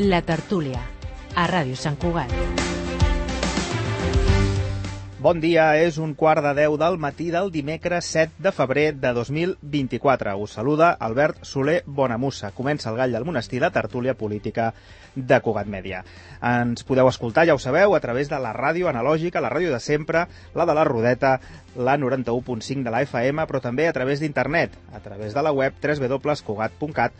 La Tertúlia, a Ràdio Sant Cugat. Bon dia, és un quart de deu del matí del dimecres 7 de febrer de 2024. Us saluda Albert Soler Bonamussa. Comença el gall del monestir, la tertúlia política de Cugat Mèdia. Ens podeu escoltar, ja ho sabeu, a través de la ràdio analògica, la ràdio de sempre, la de la Rodeta, la 91.5 de la FM, però també a través d'internet, a través de la web www.cugat.cat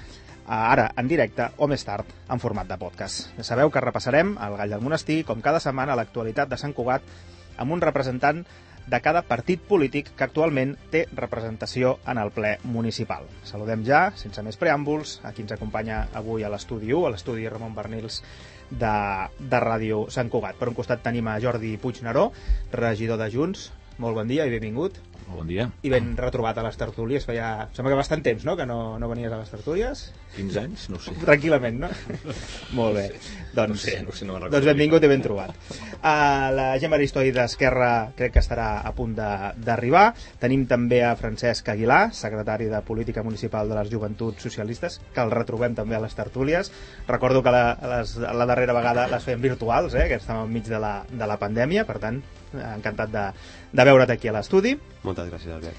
ara en directe o més tard en format de podcast. Ja sabeu que repassarem el Gall del Monestir, com cada setmana, l'actualitat de Sant Cugat amb un representant de cada partit polític que actualment té representació en el ple municipal. Saludem ja, sense més preàmbuls, a qui ens acompanya avui a l'estudi 1, a l'estudi Ramon Bernils de, de Ràdio Sant Cugat. Per un costat tenim a Jordi Puigneró, regidor de Junts. Molt bon dia i benvingut. Bon dia. I ben retrobat a les tertúlies. Feia, sembla que bastant temps, no?, que no, no venies a les tertúlies. 15 anys? No ho sé. Tranquil·lament, no? Molt bé. Doncs, No sé, no sé, no doncs benvingut i ben trobat. Uh, la Gemma Aristoi d'Esquerra crec que estarà a punt de- d'arribar. Tenim també a Francesc Aguilar, secretari de Política Municipal de les Joventuts Socialistes, que el retrobem també a les tertúlies. Recordo que la, les, la darrera vegada les fèiem virtuals, eh, que estàvem enmig de la, de la pandèmia, per tant, encantat de, de veure't aquí a l'estudi. Moltes gràcies, Albert.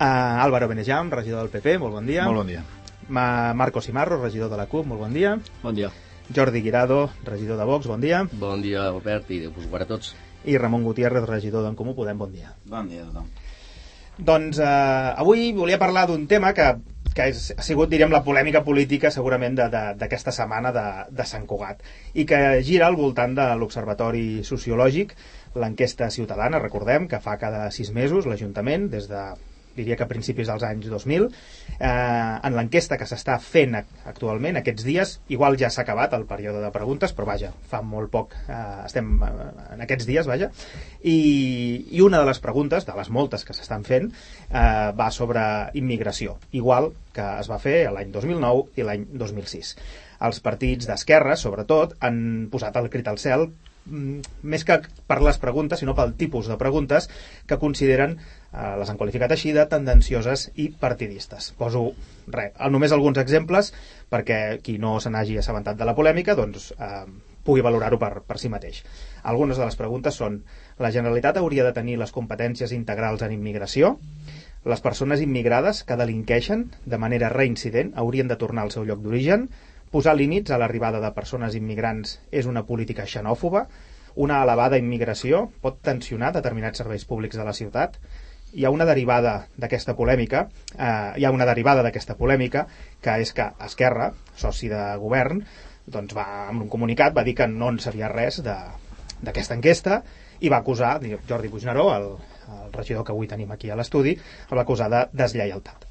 Uh, Álvaro Benejam, regidor del PP, molt bon dia. Molt bon dia. Ma Marcos Imarro, regidor de la CUP, molt bon dia. Bon dia. Jordi Guirado, regidor de Vox, bon dia. Bon dia, Albert, i Déu vos guarda a tots. I Ramon Gutiérrez, regidor d'en Comú Podem, bon dia. Bon dia a tothom. Doncs eh, avui volia parlar d'un tema que, que és, ha sigut, direm, la polèmica política segurament de- de- d'aquesta setmana de, de Sant Cugat i que gira al voltant de l'Observatori Sociològic, l'enquesta ciutadana, recordem, que fa cada sis mesos l'Ajuntament, des de diria que a principis dels anys 2000 eh, en l'enquesta que s'està fent ac- actualment aquests dies, igual ja s'ha acabat el període de preguntes, però vaja fa molt poc, eh, estem eh, en aquests dies vaja, i, i una de les preguntes, de les moltes que s'estan fent eh, va sobre immigració, igual que es va fer l'any 2009 i l'any 2006 els partits d'esquerra, sobretot, han posat el crit al cel més que per les preguntes, sinó pel tipus de preguntes que consideren, eh, les han qualificat així, de tendencioses i partidistes. Poso res, només alguns exemples perquè qui no se n'hagi assabentat de la polèmica doncs, eh, pugui valorar-ho per, per si mateix. Algunes de les preguntes són la Generalitat hauria de tenir les competències integrals en immigració? Les persones immigrades que delinqueixen de manera reincident haurien de tornar al seu lloc d'origen? Posar límits a l'arribada de persones immigrants és una política xenòfoba? Una elevada immigració pot tensionar determinats serveis públics de la ciutat? Hi ha una derivada d'aquesta polèmica, eh, hi ha una derivada d'aquesta polèmica, que és que Esquerra, soci de govern, doncs va, amb un comunicat va dir que no en sabia res d'aquesta enquesta i va acusar, Jordi Puigneró, el, el regidor que avui tenim aquí a l'estudi, el va acusar de deslleialtat.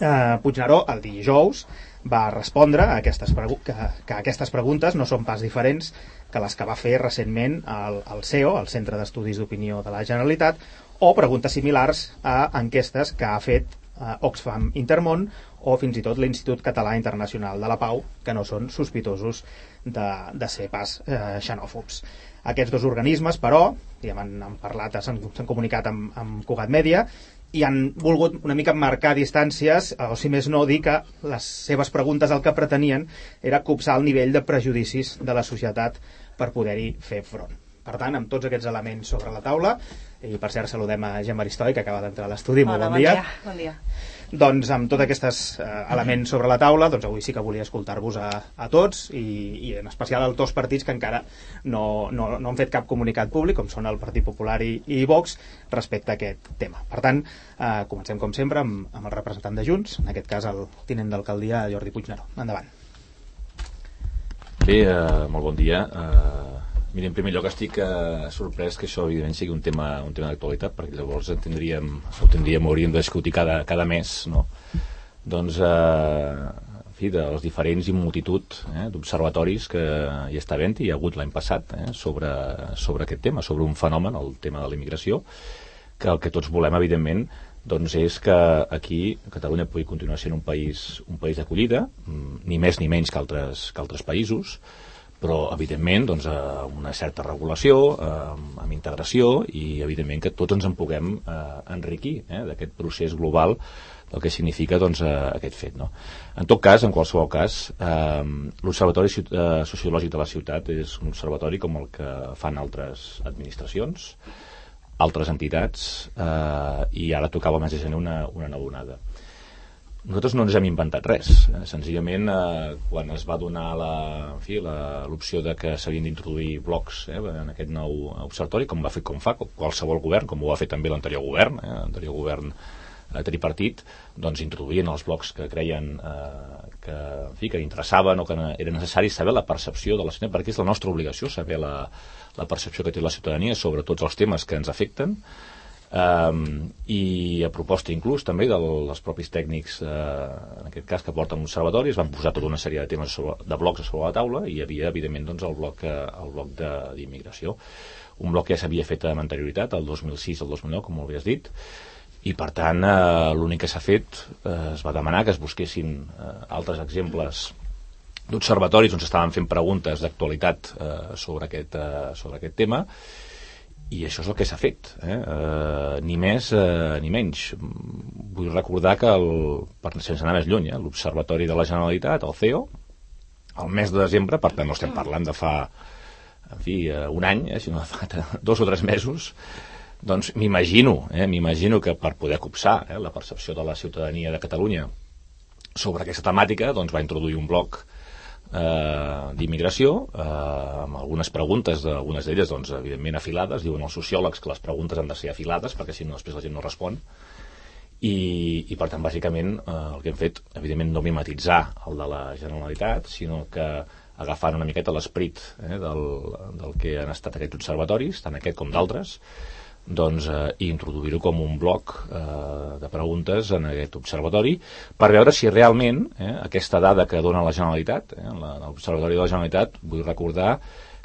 Eh, Puigneró, el dijous, va respondre a aquestes que, que aquestes preguntes no són pas diferents que les que va fer recentment el, el CEO, el Centre d'Estudis d'Opinió de la Generalitat, o preguntes similars a enquestes que ha fet eh, Oxfam Intermón o fins i tot l'Institut Català Internacional de la Pau, que no són sospitosos de, de ser pas eh, xenòfobs. Aquests dos organismes, però, diguem, han, han parlat, s'han comunicat amb, amb Cugat Mèdia i han volgut una mica marcar distàncies, eh, o si més no dir que les seves preguntes el que pretenien era copsar el nivell de prejudicis de la societat per poder-hi fer front. Per tant, amb tots aquests elements sobre la taula, i per cert saludem a Gemma Aristoi, que acaba d'entrar a l'estudi, molt bon, dia. Bon dia. Doncs amb tots aquests eh, elements sobre la taula, doncs avui sí que volia escoltar-vos a, a tots i, i en especial als dos partits que encara no, no, no han fet cap comunicat públic, com són el Partit Popular i, i Vox, respecte a aquest tema. Per tant, eh, comencem com sempre amb, amb el representant de Junts, en aquest cas el tinent d'alcaldia Jordi Puigneró. Endavant. Bé, eh, molt bon dia. Eh, mira, en primer lloc estic eh, sorprès que això evidentment sigui un tema, un tema d'actualitat, perquè llavors en tindríem, ho tindríem, hauríem de discutir cada, cada mes, no? Doncs, eh, en fi, dels diferents i multitud eh, d'observatoris que hi està havent i hi ha hagut l'any passat eh, sobre, sobre aquest tema, sobre un fenomen, el tema de la immigració, que el que tots volem, evidentment, doncs és que aquí Catalunya pugui continuar sent un país, un país d'acollida, mm, ni més ni menys que altres, que altres països, però evidentment doncs, amb una certa regulació, eh, amb integració i evidentment que tots ens en puguem eh, enriquir eh, d'aquest procés global del que significa doncs, eh, aquest fet. No? En tot cas, en qualsevol cas, eh, l'Observatori eh, Sociològic de la Ciutat és un observatori com el que fan altres administracions, altres entitats, eh, i ara tocava mes de gener una, una nova onada nosaltres no ens hem inventat res. Eh, senzillament, eh, quan es va donar l'opció de que s'havien d'introduir blocs eh, en aquest nou observatori, com va fer com fa qualsevol govern, com ho va fer també l'anterior govern, eh, l'anterior govern eh, tripartit, doncs introduïen els blocs que creien eh, que, en fi, que interessaven o que era necessari saber la percepció de la ciutadania, perquè és la nostra obligació saber la, la percepció que té la ciutadania sobre tots els temes que ens afecten, Um, i a proposta inclús també dels propis tècnics uh, en aquest cas que porten l'observatori es van posar tota una sèrie de temes sobre, de blocs sobre la taula i hi havia evidentment doncs, el bloc, eh, el bloc d'immigració. Un bloc que ja s'havia fet amb anterioritat el 2006 al 2009 com ho havies dit i per tant eh, l'únic que s'ha fet eh, es va demanar que es busquessin eh, altres exemples d'observatoris on s'estaven fent preguntes d'actualitat eh, sobre, aquest, eh, sobre aquest tema. i això és el que s'ha fet eh? Eh, ni més eh, ni menys vull recordar que el, per, sense anar més lluny eh? l'Observatori de la Generalitat el CEO el mes de desembre, per tant no estem parlant de fa en fi, eh, un any eh, sinó de fa dos o tres mesos doncs m'imagino eh, m'imagino que per poder copsar eh, la percepció de la ciutadania de Catalunya sobre aquesta temàtica doncs va introduir un bloc eh, d'immigració, eh, amb algunes preguntes, algunes d'elles, doncs, evidentment, afilades. Diuen els sociòlegs que les preguntes han de ser afilades, perquè si no, després la gent no respon. I, i per tant, bàsicament, eh, el que hem fet, evidentment, no mimetitzar el de la Generalitat, sinó que agafant una miqueta l'esperit eh, del, del que han estat aquests observatoris, tant aquest com d'altres, doncs, eh, i introduir-ho com un bloc eh, de preguntes en aquest observatori per veure si realment eh, aquesta dada que dona la Generalitat, eh, l'Observatori de la Generalitat, vull recordar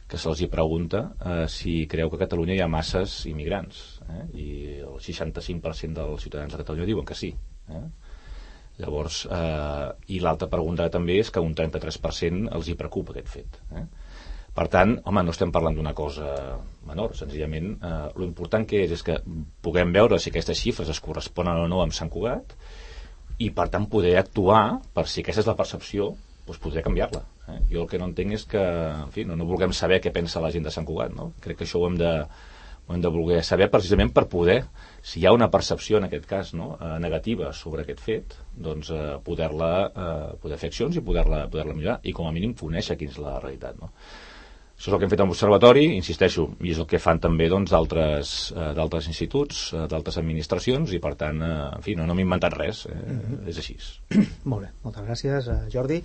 que se'ls pregunta eh, si creu que a Catalunya hi ha masses immigrants eh, i el 65% dels ciutadans de Catalunya diuen que sí. Eh? Llavors, eh, i l'altra pregunta també és que un 33% els hi preocupa aquest fet. Eh? Per tant, home, no estem parlant d'una cosa menor, senzillament eh, l'important que és és que puguem veure si aquestes xifres es corresponen o no amb Sant Cugat i per tant poder actuar per si aquesta és la percepció doncs poder canviar-la. Eh? Jo el que no entenc és que en fi, no, no vulguem saber què pensa la gent de Sant Cugat. No? Crec que això ho hem de, ho hem de voler saber precisament per poder, si hi ha una percepció en aquest cas no, eh, negativa sobre aquest fet, doncs eh, poder-la eh, poder fer accions i poder-la poder, -la, millorar i com a mínim conèixer quina és la realitat. No? Això és el que hem fet amb l'Observatori, insisteixo, i és el que fan també doncs, d'altres doncs, eh, instituts, eh, d'altres administracions, i per tant, eh, en fi, no, no m'he inventat res, eh, mm -hmm. és així. Molt bé, moltes gràcies, eh, Jordi.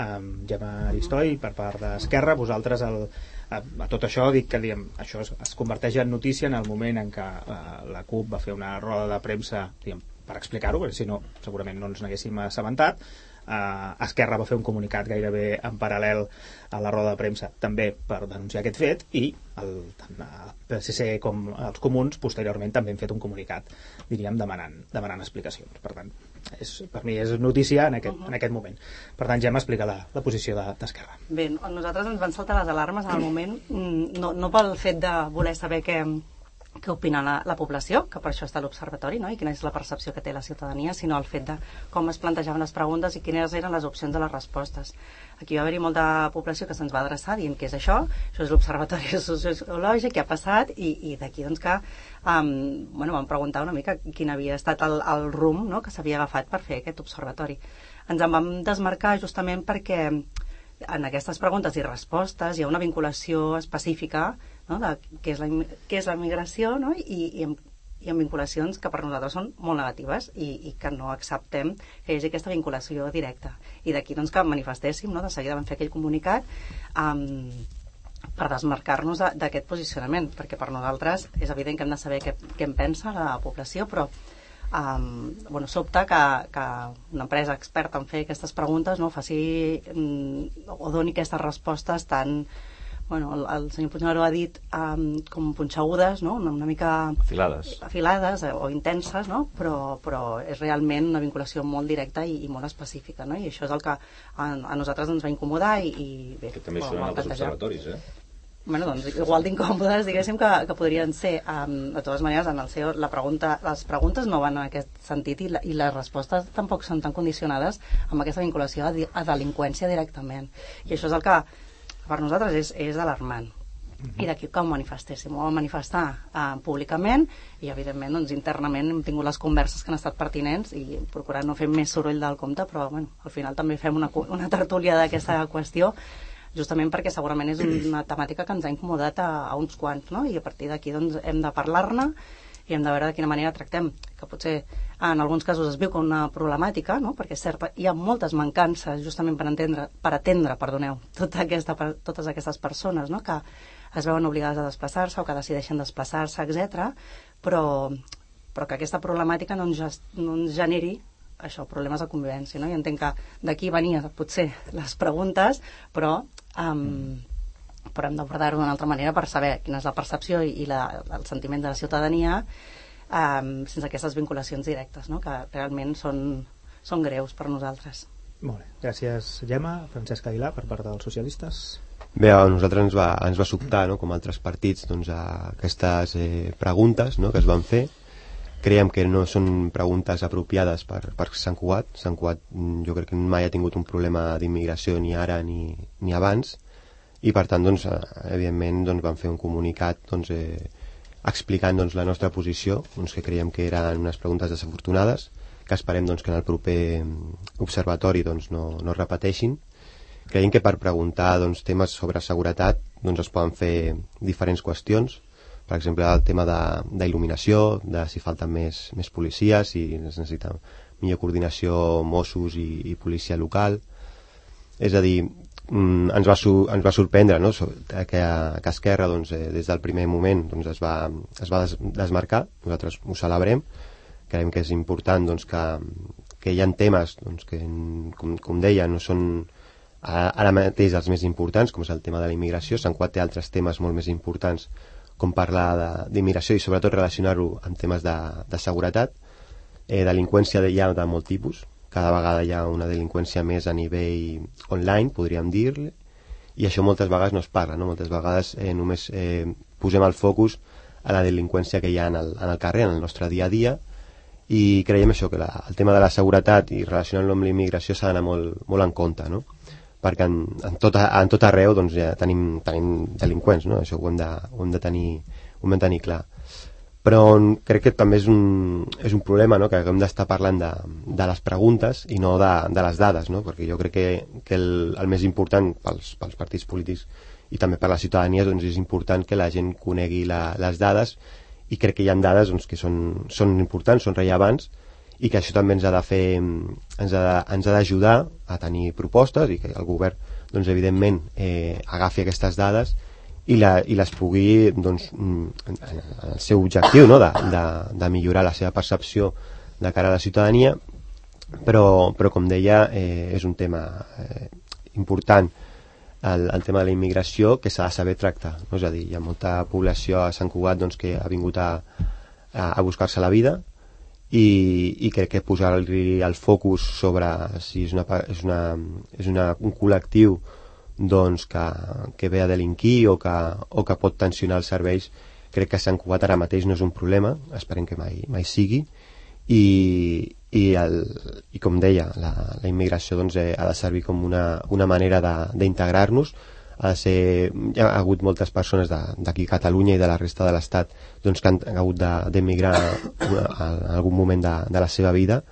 Um, Gemma Aristoi, per part d'Esquerra, vosaltres el, a, a tot això dic que diguem, això es, es converteix en notícia en el moment en què uh, la CUP va fer una roda de premsa diguem, per explicar-ho, perquè si no segurament no ens n'haguéssim assabentat eh, Esquerra va fer un comunicat gairebé en paral·lel a la roda de premsa també per denunciar aquest fet i el, tant el PSC com els comuns posteriorment també han fet un comunicat diríem demanant, demanant explicacions per tant és, per mi és notícia en aquest, uh -huh. en aquest moment per tant ja m'explica la, la posició d'Esquerra de, Bé, nosaltres ens van saltar les alarmes en el moment mm, no, no pel fet de voler saber què, què opina la, la població, que per això està l'observatori, no? i quina és la percepció que té la ciutadania, sinó el fet de com es plantejaven les preguntes i quines eren les opcions de les respostes. Aquí va haver-hi molta població que se'ns va adreçar dient què és això, això és l'observatori sociològic, què ha passat, i, i d'aquí doncs que um, bueno, vam preguntar una mica quin havia estat el, el rumb no? que s'havia agafat per fer aquest observatori. Ens en vam desmarcar justament perquè en aquestes preguntes i respostes hi ha una vinculació específica no? de què és la, què és la migració no? I, i, amb, i amb vinculacions que per nosaltres són molt negatives i, i que no acceptem que hi hagi aquesta vinculació directa. I d'aquí doncs, que manifestéssim, no? de seguida vam fer aquell comunicat um, per desmarcar-nos d'aquest posicionament, perquè per nosaltres és evident que hem de saber què, què en pensa la població, però um, bueno, sobta que, que una empresa experta en fer aquestes preguntes no faci um, o doni aquestes respostes tan bueno, el, el senyor Puigneró ha dit um, com punxegudes, no? una, una mica Afilades. afilades eh, o intenses, no? però, però és realment una vinculació molt directa i, i molt específica, no? i això és el que a, a nosaltres ens va incomodar i, i bé, Que també ho són altres observatoris, eh? Bueno, doncs igual d'incòmodes, diguéssim, que, que podrien ser. Um, de totes maneres, en el seu, la pregunta, les preguntes no van en aquest sentit i, la, i les respostes tampoc són tan condicionades amb aquesta vinculació a, a delinqüència directament. I això és el que per nosaltres és, és alarmant. I d'aquí que ho manifestéssim. Ho vam manifestar uh, públicament i, evidentment, doncs, internament hem tingut les converses que han estat pertinents i procurar no fer més soroll del compte, però bueno, al final també fem una, una tertúlia d'aquesta qüestió justament perquè segurament és una temàtica que ens ha incomodat a, a uns quants, no? I a partir d'aquí doncs, hem de parlar-ne i hem de veure de quina manera tractem, que potser en alguns casos es viu com una problemàtica, no? perquè és cert, hi ha moltes mancances justament per entendre, per atendre, perdoneu, tota aquesta, per- totes aquestes persones no? que es veuen obligades a desplaçar-se o que decideixen desplaçar-se, etc. Però, però que aquesta problemàtica no ens, no ens generi això, problemes de convivència, no? I entenc que d'aquí venia potser les preguntes, però um, però hem d'abordar-ho d'una altra manera per saber quina és la percepció i, i la, el sentiment de la ciutadania um, sense aquestes vinculacions directes, no? que realment són, són greus per nosaltres. Molt bé. Gràcies, Gemma. Francesc Aguilar, per part dels socialistes. Bé, a nosaltres ens va, ens va sobtar, no, com altres partits, doncs, a aquestes eh, preguntes no, que es van fer. Creiem que no són preguntes apropiades per, per Sant Cugat. Sant Cugat mm, jo crec que mai ha tingut un problema d'immigració ni ara ni, ni abans i per tant, doncs, eh, evidentment, doncs, vam fer un comunicat doncs, eh, explicant doncs, la nostra posició, doncs, que creiem que eren unes preguntes desafortunades, que esperem doncs, que en el proper mm, observatori doncs, no, no repeteixin. Creiem que per preguntar doncs, temes sobre seguretat doncs, es poden fer diferents qüestions, per exemple, el tema d'il·luminació, de, de si falten més, més policies, si es necessita millor coordinació Mossos i, i policia local. És a dir, mm, ens, va ens va sorprendre no? que, que Esquerra doncs, eh, des del primer moment doncs, es va, es va des, desmarcar, nosaltres ho celebrem, creiem que és important doncs, que, que hi ha temes doncs, que, com, com deia, no són ara mateix els més importants, com és el tema de la immigració. Sant té altres temes molt més importants, com parlar d'immigració i sobretot relacionar-ho amb temes de, de seguretat. Eh, delinqüència de, hi ha de molt tipus, cada vegada hi ha una delinqüència més a nivell online, podríem dir-li, i això moltes vegades no es parla, no? moltes vegades eh, només eh, posem el focus a la delinqüència que hi ha en el, en el carrer, en el nostre dia a dia, i creiem això, que la, el tema de la seguretat i relacionant-lo amb la immigració s'ha d'anar molt, molt en compte, no? Perquè en, en, tot, en tot arreu doncs, ja tenim, tenim delinqüents, no? això ho hem, de, ho, hem de tenir, ho hem de tenir clar. Però crec que també és un, és un problema no? que hem d'estar parlant de, de les preguntes i no de, de les dades, no? perquè jo crec que, que el, el més important pels, pels partits polítics i també per la ciutadania doncs és important que la gent conegui la, les dades i crec que hi ha dades doncs, que són, són importants, són rellevants i que això també ens ha de fer ens ha ens ha d'ajudar a tenir propostes i que el govern doncs, evidentment eh, agafi aquestes dades i, la, i les pugui doncs, en- en el seu objectiu no? de, de, de millorar la seva percepció de cara a la ciutadania però, però com deia eh, és un tema eh, important el, el tema de la immigració que s'ha de saber tractar no? és a dir, hi ha molta població a Sant Cugat doncs, que ha vingut a, a, a buscar-se la vida i, i crec que posar-li el focus sobre si és, una, és, una, és una, un col·lectiu doncs, que, que ve a delinquir o que, o que pot tensionar els serveis crec que Sant Cugat ara mateix no és un problema esperem que mai, mai sigui. I, i, el, i com deia la, la immigració doncs, eh, ha de servir com una, una manera d'integrar-nos ha de ser, hi ha hagut moltes persones de- d'aquí a Catalunya i de la resta de l'Estat doncs, que han, hagut de- d'emigrar una- en algun moment de, de la seva vida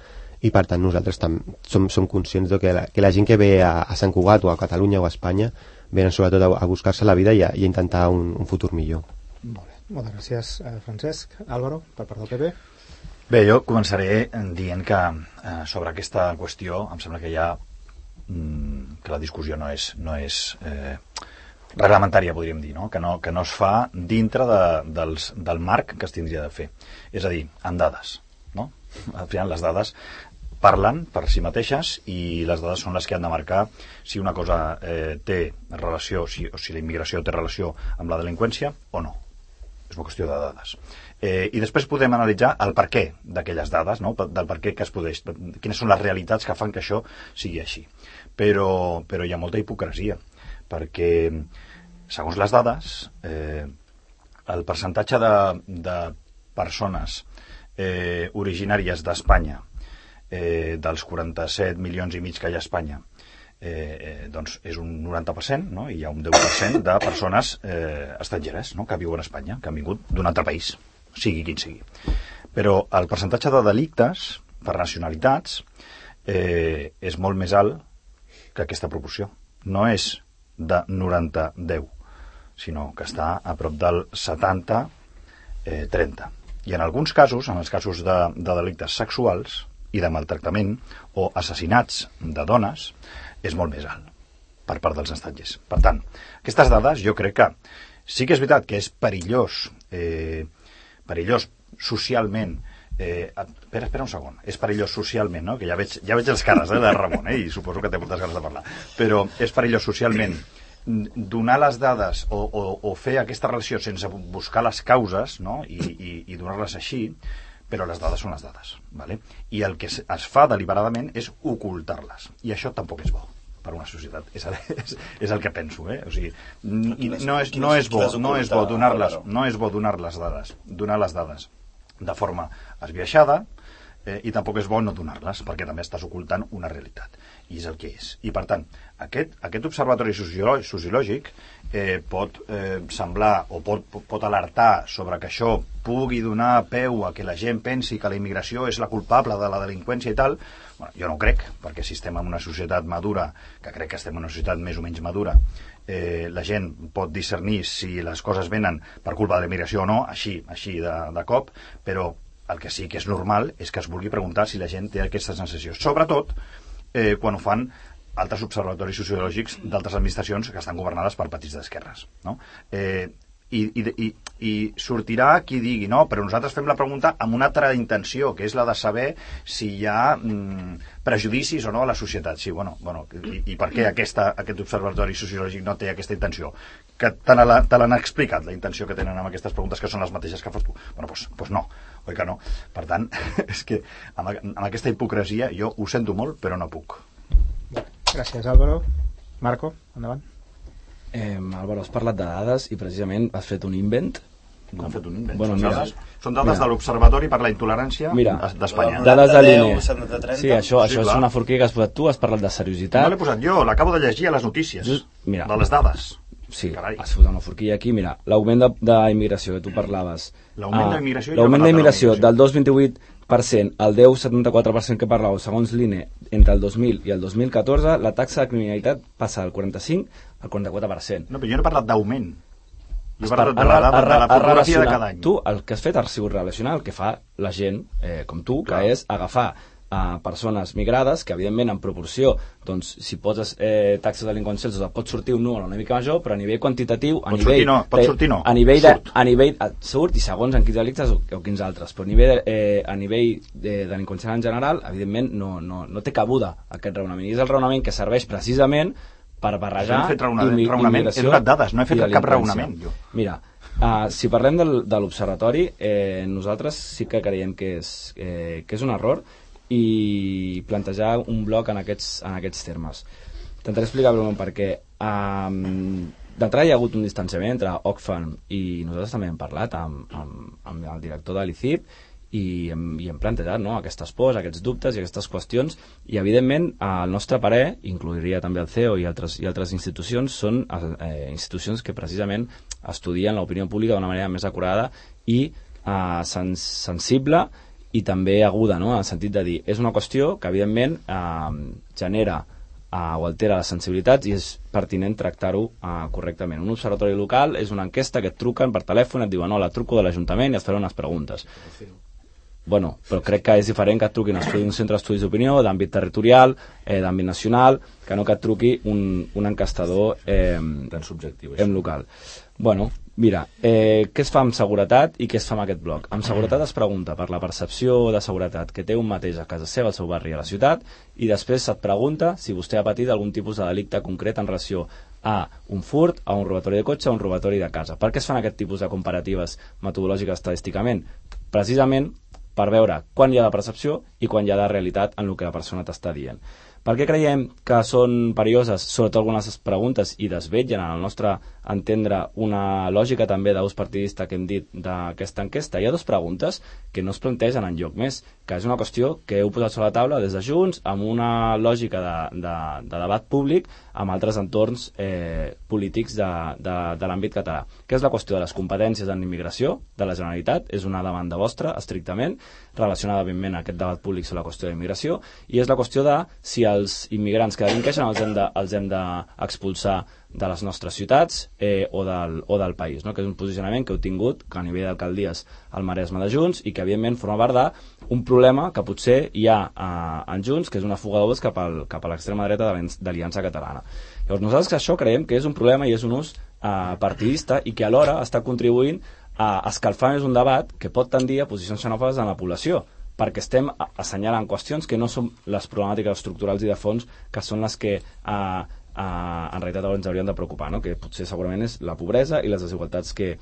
i per tant nosaltres tam, som, som conscients de que la, que la gent que ve a, a Sant Cugat o a Catalunya o a Espanya venen sobretot a, a buscar-se la vida i a, i a intentar un, un futur millor. Molt bé. Moltes gràcies, eh, Francesc. Álvaro, per part del PP. Bé, jo començaré dient que eh, sobre aquesta qüestió em sembla que hi ha que la discussió no és, no és eh, reglamentària, podríem dir, no? Que, no, que no es fa dintre de, dels, del marc que es tindria de fer. És a dir, amb dades. No? Al final, les dades parlen per si mateixes i les dades són les que han de marcar si una cosa eh, té relació, si, o si la immigració té relació amb la delinqüència o no. És una qüestió de dades. Eh, I després podem analitzar el per què d'aquelles dades, no? del per què que es podeix, quines són les realitats que fan que això sigui així. Però, però hi ha molta hipocresia, perquè segons les dades, eh, el percentatge de, de persones eh, originàries d'Espanya, eh, dels 47 milions i mig que hi ha a Espanya, eh, eh, doncs és un 90%, no? i hi ha un 10% de persones eh, estrangeres no? que viuen a Espanya, que han vingut d'un altre país, sigui quin sigui. Però el percentatge de delictes per nacionalitats eh, és molt més alt que aquesta proporció. No és de 90-10, sinó que està a prop del 70-30. Eh, i en alguns casos, en els casos de, de delictes sexuals i de maltractament o assassinats de dones, és molt més alt per part dels estrangers. Per tant, aquestes dades jo crec que sí que és veritat que és perillós, eh, perillós socialment, Eh, espera, espera un segon. És perillós socialment, no? Que ja veig, ja veig els cares eh, de Ramon, eh? I suposo que té moltes ganes de parlar. Però és perillós socialment donar les dades o, o, o fer aquesta relació sense buscar les causes no? i, i, i donar-les així, però les dades són les dades. ¿vale? I el que es, es fa deliberadament és ocultar-les. I això tampoc és bo per una societat. És, és, és el que penso, eh? O sigui, no és, no és bo, no és bo donar-les, no és bo donar les dades, donar les dades de forma esbiaixada, eh, i tampoc és bo no donar-les, perquè també estàs ocultant una realitat i és el que és. I per tant, aquest, aquest observatori sociològic eh, pot eh, semblar o pot, pot alertar sobre que això pugui donar peu a que la gent pensi que la immigració és la culpable de la delinqüència i tal, bueno, jo no crec, perquè si estem en una societat madura, que crec que estem en una societat més o menys madura, eh, la gent pot discernir si les coses venen per culpa de la immigració o no, així, així de, de cop, però el que sí que és normal és que es vulgui preguntar si la gent té aquesta sensació. Sobretot eh, quan ho fan altres observatoris sociològics d'altres administracions que estan governades per partits d'esquerres. No? Eh, i, i, i, i sortirà qui digui no, però nosaltres fem la pregunta amb una altra intenció, que és la de saber si hi ha mm, prejudicis o no a la societat. Sí, bueno, bueno, i, i per què aquesta, aquest observatori sociològic no té aquesta intenció? Que te l'han explicat, la intenció que tenen amb aquestes preguntes, que són les mateixes que fas tu. Bueno, doncs, doncs no, oi que no? Per tant, és que amb, amb aquesta hipocresia jo ho sento molt, però no puc. Gràcies, Álvaro. Marco, endavant. Eh, Álvaro, has parlat de dades i precisament has fet un invent no han fet un invent. Bueno, són, mira, dades, són dades mira, de l'Observatori per la Intolerància d'Espanya. Dades de l'INE. Sí, això, això sí, és una forquilla que has posat tu, has parlat de seriositat. No l'he posat jo, l'acabo de llegir a les notícies, Just, mira, de les dades. Sí, Carai. has posat una forquilla aquí. Mira, l'augment d'immigració que tu parlaves. L'augment uh, d'immigració L'augment d'immigració del 2,28% al 10,74% que parlàveu, segons l'INE, entre el 2000 i el 2014, la taxa de criminalitat passa del 45 al 44%. No, però jo no he parlat d'augment. Jo he parlat de la, de, de la fotografia de cada any. Tu, el que has fet ha sigut relacionar el que fa la gent, eh, com tu, Clar. que és agafar a persones migrades, que evidentment en proporció, doncs, si poses eh, taxes delinqüencials, doncs pot sortir un número una mica major, però a nivell quantitatiu, a pot nivell... Sortir no, pot sortir no. A nivell, de, a nivell a, surt i segons en quins delictes o, o quins altres, però a nivell, eh, a nivell de delinqüencial en general, evidentment no, no, no té cabuda aquest raonament. I és el raonament que serveix precisament per barrejar... No fet raonament, raonament. he donat dades, no he fet cap raonament. Jo. Mira, Uh, si parlem del, de l'observatori, eh, nosaltres sí que creiem que és, eh, que és un error i plantejar un bloc en aquests, en aquests termes. Intentaré explicar breument per què. Um, D'entrada hi ha hagut un distanciament entre Oxfam i nosaltres també hem parlat amb, amb, amb el director de l'ICIP i i hem plantejat no, aquestes pors, aquests dubtes i aquestes qüestions i evidentment el nostre parer, incluiria també el CEO i altres, i altres institucions, són eh, institucions que precisament estudien l'opinió pública d'una manera més acurada i eh, sens sensible i també aguda, no? en el sentit de dir, és una qüestió que evidentment eh, genera eh, o altera les sensibilitats i és pertinent tractar-ho eh, correctament. Un observatori local és una enquesta que et truquen per telèfon, et diuen, la truco de l'Ajuntament i et faré unes preguntes. Bueno, però crec que és diferent que et truquin un centre d'estudis d'opinió, d'àmbit territorial, eh, d'àmbit nacional, que no que et truqui un, un encastador eh, tan subjectiu en local. Bueno, Mira, eh, què es fa amb seguretat i què es fa amb aquest bloc? Amb seguretat es pregunta per la percepció de seguretat que té un mateix a casa seva, al seu barri, a la ciutat, i després se't pregunta si vostè ha patit algun tipus de delicte concret en relació a un furt, a un robatori de cotxe, a un robatori de casa. Per què es fan aquest tipus de comparatives metodològiques estadísticament? Precisament per veure quan hi ha de percepció i quan hi ha de realitat en el que la persona t'està dient. Per què creiem que són perilloses, sobretot algunes preguntes, i desvetgen, en el nostre entendre, una lògica també d'ús partidista que hem dit d'aquesta enquesta? Hi ha dues preguntes que no es plantegen en lloc més, que és una qüestió que heu posat sobre la taula des de Junts, amb una lògica de, de, de debat públic, amb altres entorns eh, polítics de, de, de l'àmbit català. Que és la qüestió de les competències en immigració de la Generalitat, és una demanda vostra, estrictament, relacionada, evidentment, a aquest debat públic sobre la qüestió d'immigració, i és la qüestió de si els immigrants que delinqueixen els hem de, els hem d'expulsar de, de les nostres ciutats eh, o, del, o del país, no? que és un posicionament que heu tingut que a nivell d'alcaldies al Maresme de Junts i que evidentment forma part d'un problema que potser hi ha eh, en Junts, que és una fuga de cap, al, cap a l'extrema dreta de l'Aliança Catalana. Llavors nosaltres això creiem que és un problema i és un ús eh, partidista i que alhora està contribuint a escalfar més un debat que pot tendir a posicions xenòfobes en la població perquè estem assenyalant qüestions que no són les problemàtiques estructurals i de fons que són les que eh, eh, en realitat ens haurien de preocupar, no? que potser segurament és la pobresa i les desigualtats que,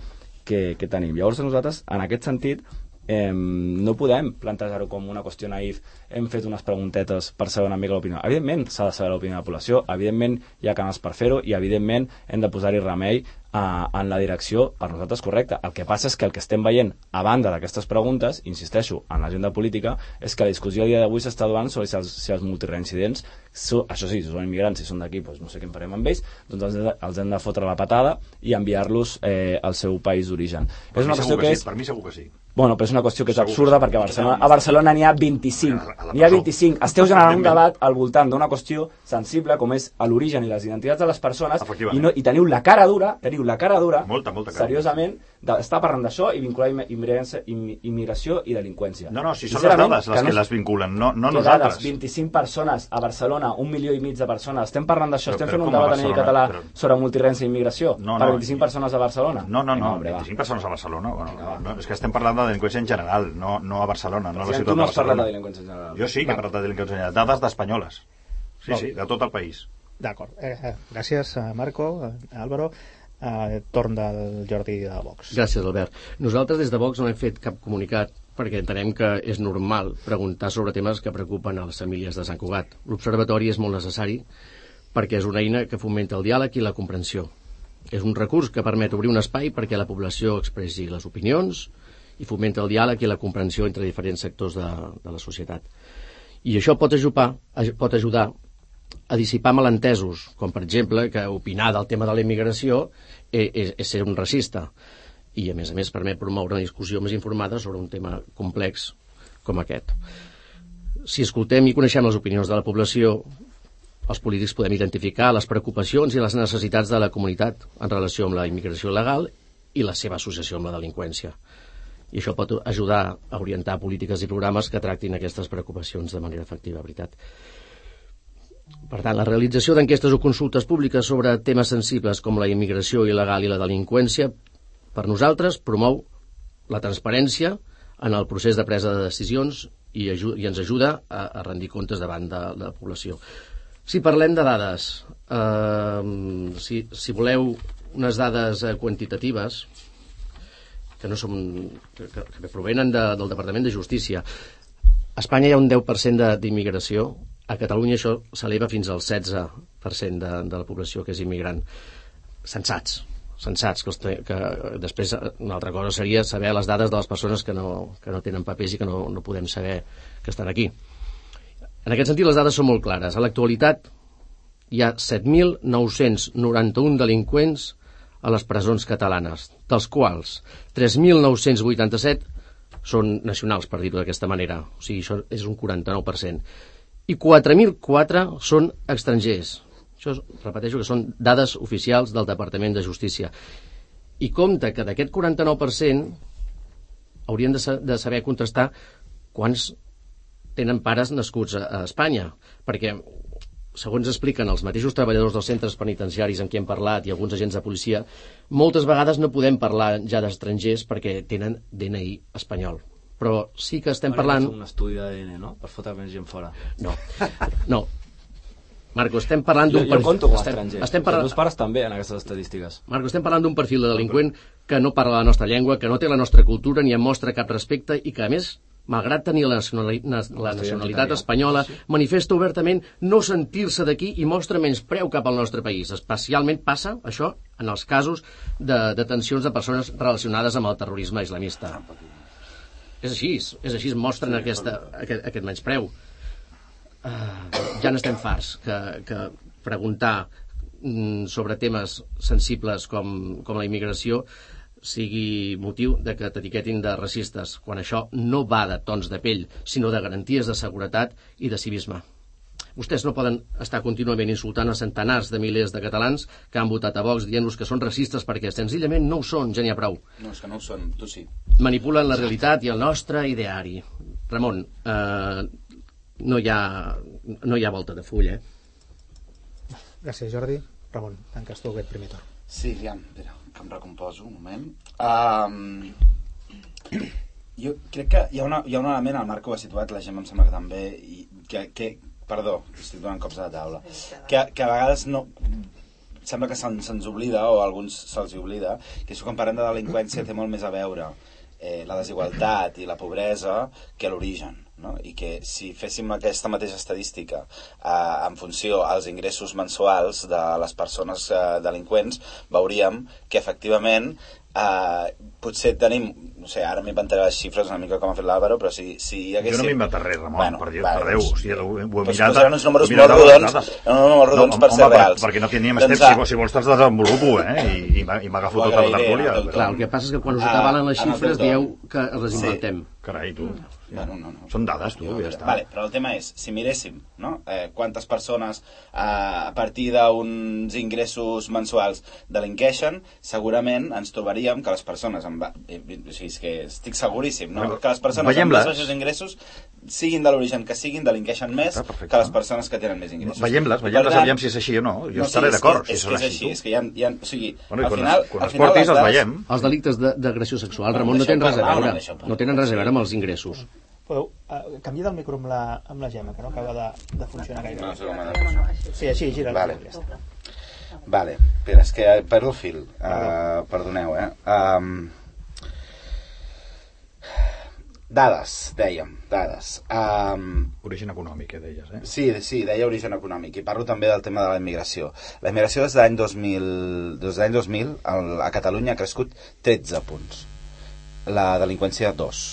que, que tenim. Llavors nosaltres, en aquest sentit, eh, no podem plantejar-ho com una qüestió naïf hem fet unes preguntetes per saber una mica l'opinió evidentment s'ha de saber l'opinió de la població evidentment hi ha canals per fer-ho i evidentment hem de posar-hi remei uh, en la direcció per nosaltres correcta. El que passa és que el que estem veient a banda d'aquestes preguntes, insisteixo, en l'agenda política, és que la discussió a dia d'avui s'està donant sobre si els, si els multireincidents, so, això sí, si són immigrants, si són d'aquí, doncs no sé què en farem amb ells, doncs els, els hem de fotre la patada i enviar-los eh, al seu país d'origen. És una qüestió que, que és... Per mi segur que sí. Bueno, però és una qüestió que és absurda perquè a Barcelona, a Barcelona n'hi ha 25. N'hi ha 25. Esteu generant un debat al voltant d'una qüestió sensible com és l'origen i les identitats de les persones i, no, i teniu la cara dura, teniu la cara dura, molta, molta cara. seriosament, d'estar parlant d'això i vincular immigració i delinqüència. No, no, si són les dades les que, no, les vinculen, no, no nosaltres. Dades, 25 persones a Barcelona, un milió i mig de persones, estem parlant d'això, estem fent un debat a nivell català però... sobre multirència i immigració no, no, per 25 persones a Barcelona. No, no, no, hombre, 25 va. persones a Barcelona, bueno, no, no, és que estem parlant de delinqüència en general, no, no a Barcelona, no a la ciutat tu no de Barcelona. has parlat de delinqüència en general. Jo sí que he parlat de delinqüència en general, dades d'espanyoles. Sí, sí, de tot el país. D'acord. Eh, eh, gràcies, Marco, eh, Álvaro eh, torn del Jordi de Vox. Gràcies, Albert. Nosaltres des de Vox no hem fet cap comunicat perquè entenem que és normal preguntar sobre temes que preocupen a les famílies de Sant Cugat. L'observatori és molt necessari perquè és una eina que fomenta el diàleg i la comprensió. És un recurs que permet obrir un espai perquè la població expressi les opinions i fomenta el diàleg i la comprensió entre diferents sectors de, de la societat. I això pot ajudar, pot ajudar a dissipar malentesos, com per exemple que opinar del tema de la immigració és, és, és ser un racista i a més a més permet promoure una discussió més informada sobre un tema complex com aquest. Si escoltem i coneixem les opinions de la població, els polítics podem identificar les preocupacions i les necessitats de la comunitat en relació amb la immigració legal i la seva associació amb la delinqüència. I això pot ajudar a orientar polítiques i programes que tractin aquestes preocupacions de manera efectiva, veritat. Per tant, la realització d'enquestes o consultes públiques sobre temes sensibles com la immigració il·legal i la delinqüència, per nosaltres, promou la transparència en el procés de presa de decisions i, i ens ajuda a, a rendir comptes davant de, de la població. Si parlem de dades, eh, si, si voleu unes dades eh, quantitatives, que no són, que, que provenen de, del Departament de Justícia, a Espanya hi ha un 10% d'immigració a Catalunya això s'eleva fins al 16% de, de la població que és immigrant. Sensats, sensats, que, que després una altra cosa seria saber les dades de les persones que no, que no tenen papers i que no, no podem saber que estan aquí. En aquest sentit, les dades són molt clares. A l'actualitat hi ha 7.991 delinqüents a les presons catalanes, dels quals 3.987 són nacionals, per dir-ho d'aquesta manera. O sigui, això és un 49% i 4.004 són estrangers. Això, repeteixo, que són dades oficials del Departament de Justícia. I compte que d'aquest 49% haurien de, sa de saber contrastar quants tenen pares nascuts a, a Espanya, perquè segons expliquen els mateixos treballadors dels centres penitenciaris amb qui hem parlat i alguns agents de policia, moltes vegades no podem parlar ja d'estrangers perquè tenen DNI espanyol. Però sí que estem parlant... Un estudi d'ADN, no? Per fotre més gent fora. No, no. Marco, estem parlant Jo, d'un jo compto com a estem, estem Els parlant... meus pares també en aquestes estadístiques. Marco, estem parlant d'un perfil de delinqüent que no parla la nostra llengua, que no té la nostra cultura ni en mostra cap respecte i que, a més, malgrat tenir la, nacionali la nacionalitat espanyola, manifesta obertament no sentir-se d'aquí i mostra menys preu cap al nostre país. Especialment passa això en els casos de detencions de persones relacionades amb el terrorisme islamista. És així, és així, mostren aquesta, aquest, aquest menyspreu. Uh, ja n'estem farts que, que preguntar mm, sobre temes sensibles com, com la immigració sigui motiu de que t'etiquetin de racistes, quan això no va de tons de pell, sinó de garanties de seguretat i de civisme. Vostès no poden estar contínuament insultant a centenars de milers de catalans que han votat a Vox dient-los que són racistes perquè senzillament no ho són, ja n'hi ha prou. No, és que no ho són, tu sí. Manipulen la realitat i el nostre ideari. Ramon, eh, no, hi ha, no hi ha volta de full, eh? Gràcies, Jordi. Ramon, tanques tu aquest primer torn. Sí, aviam, espera, que em recomposo un moment. Um, jo crec que hi ha, una, hi ha un element, el Marco ho ha situat, la gent em sembla que també, i que, que perdó, estic donant cops a la taula, que, que a vegades no, sembla que se'ns se oblida, o a alguns se'ls oblida, que això quan parlem de delinqüència té molt més a veure eh, la desigualtat i la pobresa que l'origen. No? i que si féssim aquesta mateixa estadística eh, en funció als ingressos mensuals de les persones eh, delinqüents, veuríem que efectivament eh, potser tenim, no sé, ara m'inventaré les xifres una mica com ha fet l'Àlvaro, però si, si hi haguéssim... Jo no m'he inventat res, Ramon, per, Déu, per Déu. O sigui, ho, ho he doncs mirat... posaran uns números molt rodons, no, no, molt rodons per home, ser reals. perquè no teníem Doncs, temps, ah, si, si vols te'ls desenvolupo, eh? I, i m'agafo tota la tertúlia. teu Clar, el que passa és que quan us Ah, atabalen les xifres dieu que les Sí. inventem. Carai, tu. Bueno, no, no. Són dades, tu, ja està. Vale, però el tema és, si miréssim no? eh, quantes persones eh, a partir d'uns ingressos mensuals delinqueixen, segurament ens trobaríem que les persones amb... eh, O sigui, és que estic seguríssim, no? Bueno, que les persones amb més baixos ingressos, siguin de l'origen que siguin, delinqueixen més perfecte. que les persones que tenen més ingressos. Veiem-les, veiem-les, tant- aviam si és així o no. Jo No, sí, estaré és d'acord, si és que són és així. és que hi ha, hi ha, o sigui, Bueno, al quan final, es- quan al es final portis les els dades- veiem. Els delictes de- d'agressió sexual, Ramon, no deixeu tenen res a veure. no. No tenen res a veure amb els ingressos. Podeu uh, canviar del micro amb la, amb la Gemma, que no acaba de, de funcionar gaire. No de funcionar. Sí, així, gira. Vale. Ja està. Vale, espera, és que perdo el fil. Uh, perdoneu, eh? Um, dades, dèiem, dades. Um, Origen econòmic, eh, deies, eh? Sí, sí, deia origen econòmic i parlo també del tema de la immigració. La immigració des de l'any 2000, des de l'any 2000 el, a Catalunya ha crescut 13 punts. La delinqüència 2.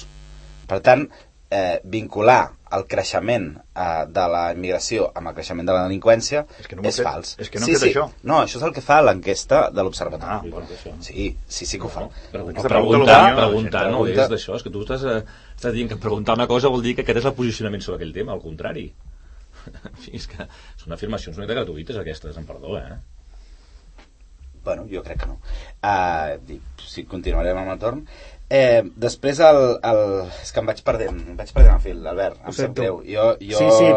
Per tant, eh, vincular el creixement eh, de la immigració amb el creixement de la delinqüència És que no és fet- fals. és que no sí, sí. això. No, això és el que fa l'enquesta de l'Observatori. Ah, bueno. Sí, sí, sí que ho fa. Aquesta Preguntar, l'opinió, preguntar, no pregunta- és d'això, és que tu estàs, eh, estàs dient que preguntar una cosa vol dir que aquest és el posicionament sobre aquell tema, al contrari. En fi, és que són afirmacions una mica gratuïtes aquestes, em perdó, eh? Bueno, jo crec que no. Uh, dic, sí, continuarem amb el torn. Eh, després el, el... És que em vaig perdent, em vaig perdent el fil, Albert, em sap greu. Jo, jo... Sí, sí,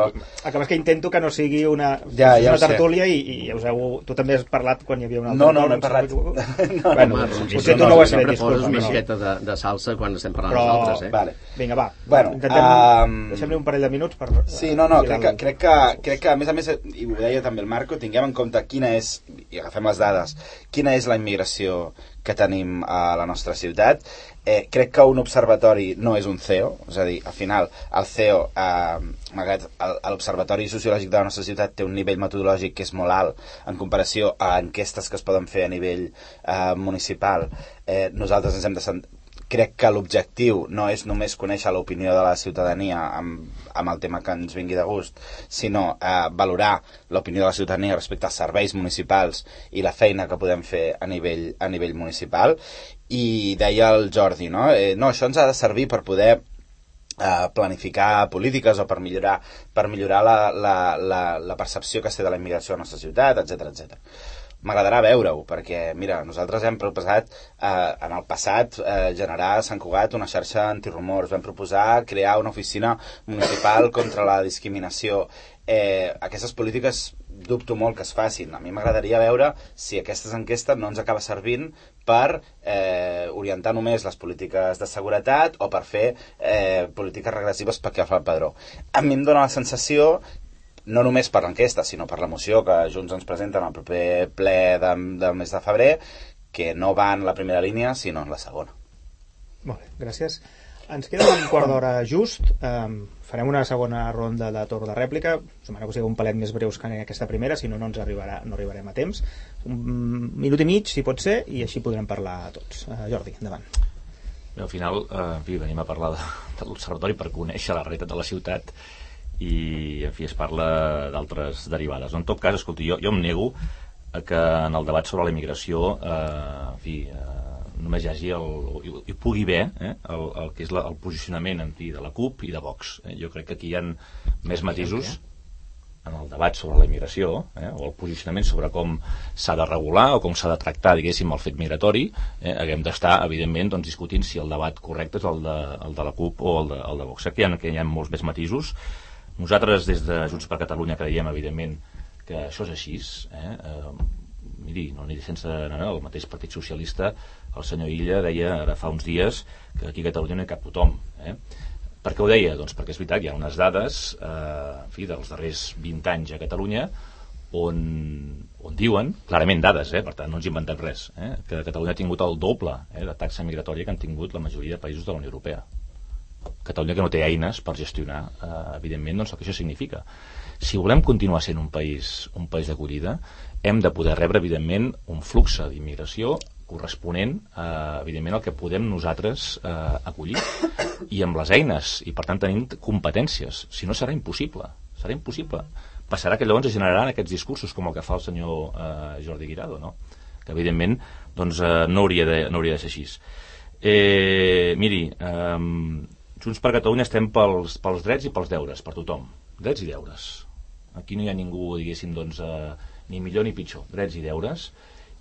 el que intento que no sigui una, Ja, ja una tertúlia i, i us heu, tu també has parlat quan hi havia una altra No, no, no he parlat. No, no, bueno, no, potser tu no ho has fet, sempre poses disculpa. una no. miqueta de, de salsa quan estem parlant Però- nosaltres, eh? Vale. Vinga, va. Bueno, Intentem... um, Deixem-li un parell de minuts per... Sí, no, no, crec que, crec, que, crec que, a més a més, i ho deia també el Marco, tinguem en compte quina és, i agafem les dades, quina és la immigració que tenim a la nostra ciutat. Eh, crec que un observatori no és un CEO, és a dir, al final, el CEO, eh, l'Observatori Sociològic de la nostra ciutat té un nivell metodològic que és molt alt en comparació a enquestes que es poden fer a nivell eh, municipal, eh, nosaltres ens hem de crec que l'objectiu no és només conèixer l'opinió de la ciutadania amb, amb el tema que ens vingui de gust, sinó eh, valorar l'opinió de la ciutadania respecte als serveis municipals i la feina que podem fer a nivell, a nivell municipal. I deia el Jordi, no? Eh, no, això ens ha de servir per poder eh, planificar polítiques o per millorar, per millorar la, la, la, la percepció que es té de la immigració a la nostra ciutat, etc etc. m'agradarà veure-ho, perquè, mira, nosaltres hem proposat eh, en el passat eh, generar a Sant Cugat una xarxa antirumors, vam proposar crear una oficina municipal contra la discriminació. Eh, aquestes polítiques dubto molt que es facin. A mi m'agradaria veure si aquestes enquestes no ens acaba servint per eh, orientar només les polítiques de seguretat o per fer eh, polítiques regressives perquè fa el padró. A mi em dóna la sensació no només per l'enquesta, sinó per la moció que Junts ens presenta en el proper ple de, del mes de febrer, que no va en la primera línia, sinó en la segona. Molt bé, gràcies. Ens queda un quart d'hora just. Um, farem una segona ronda de torn de rèplica. Demano que sigui un palet més breus que en aquesta primera, si no, no ens arribarà, no arribarem a temps. Un minut i mig, si pot ser, i així podrem parlar tots. Uh, Jordi, endavant. Bé, al final, eh, en fi, venim a parlar de, de l'Observatori per conèixer la realitat de la ciutat i, en fi, es parla d'altres derivades. En tot cas, escolti, jo, jo em nego que en el debat sobre la immigració, eh, en fi, eh, només hi hagi el, hi, pugui haver eh, el, el que és la, el posicionament en fi, de la CUP i de Vox. Eh? Jo crec que aquí hi ha més matisos en el debat sobre la immigració eh, o el posicionament sobre com s'ha de regular o com s'ha de tractar, diguéssim, el fet migratori, eh, haguem d'estar, evidentment, doncs, discutint si el debat correcte és el de, el de la CUP o el de, el de Vox. Que hi ha, que hi ha molts més matisos. Nosaltres, des de Junts per Catalunya, creiem, evidentment, que això és així. Eh? Eh, miri, no aniré sense anar, el mateix Partit Socialista el senyor Illa deia ara fa uns dies que aquí a Catalunya no hi cap tothom. Eh? Per què ho deia? Doncs perquè és veritat, hi ha unes dades eh, en fi, dels darrers 20 anys a Catalunya on, on diuen, clarament dades, eh, per tant no ens inventem res, eh, que Catalunya ha tingut el doble eh, de taxa migratòria que han tingut la majoria de països de la Unió Europea. Catalunya que no té eines per gestionar, eh, evidentment, doncs el que això significa. Si volem continuar sent un país, un país d'acollida, hem de poder rebre, evidentment, un flux d'immigració corresponent, eh, evidentment, al que podem nosaltres eh, acollir i amb les eines, i per tant tenint competències. Si no, serà impossible. Serà impossible. Passarà que llavors es generaran aquests discursos com el que fa el senyor eh, Jordi Guirado, no? que evidentment doncs, eh, no, hauria de, no hauria de ser així. Eh, miri, eh, Junts per Catalunya estem pels, pels drets i pels deures, per tothom. Drets i deures. Aquí no hi ha ningú, diguéssim, doncs, eh, ni millor ni pitjor. Drets i deures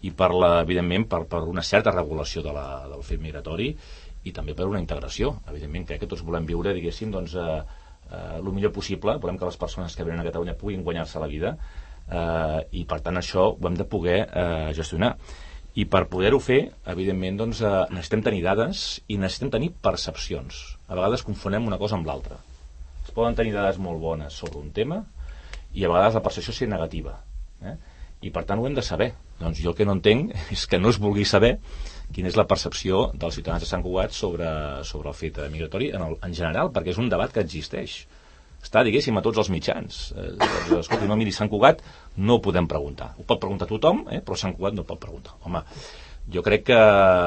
i per la, evidentment per, per una certa regulació de la, del fet migratori i també per una integració. Evidentment, crec que tots volem viure, diguéssim, doncs, eh, eh, el millor possible, volem que les persones que venen a Catalunya puguin guanyar-se la vida eh, i per tant això ho hem de poder eh, gestionar. I per poder-ho fer, evidentment, doncs, eh, necessitem tenir dades i necessitem tenir percepcions. A vegades confonem una cosa amb l'altra. Es poden tenir dades molt bones sobre un tema i a vegades la percepció és negativa. Eh? I per tant ho hem de saber. Doncs jo el que no entenc és que no es vulgui saber quina és la percepció dels ciutadans de Sant Cugat sobre, sobre el fet migratori en, el, en general, perquè és un debat que existeix. Està, diguéssim, a tots els mitjans. Eh, doncs, escolti, no, miri, Sant Cugat no ho podem preguntar. Ho pot preguntar tothom, eh, però Sant Cugat no pot preguntar. Home, jo crec que,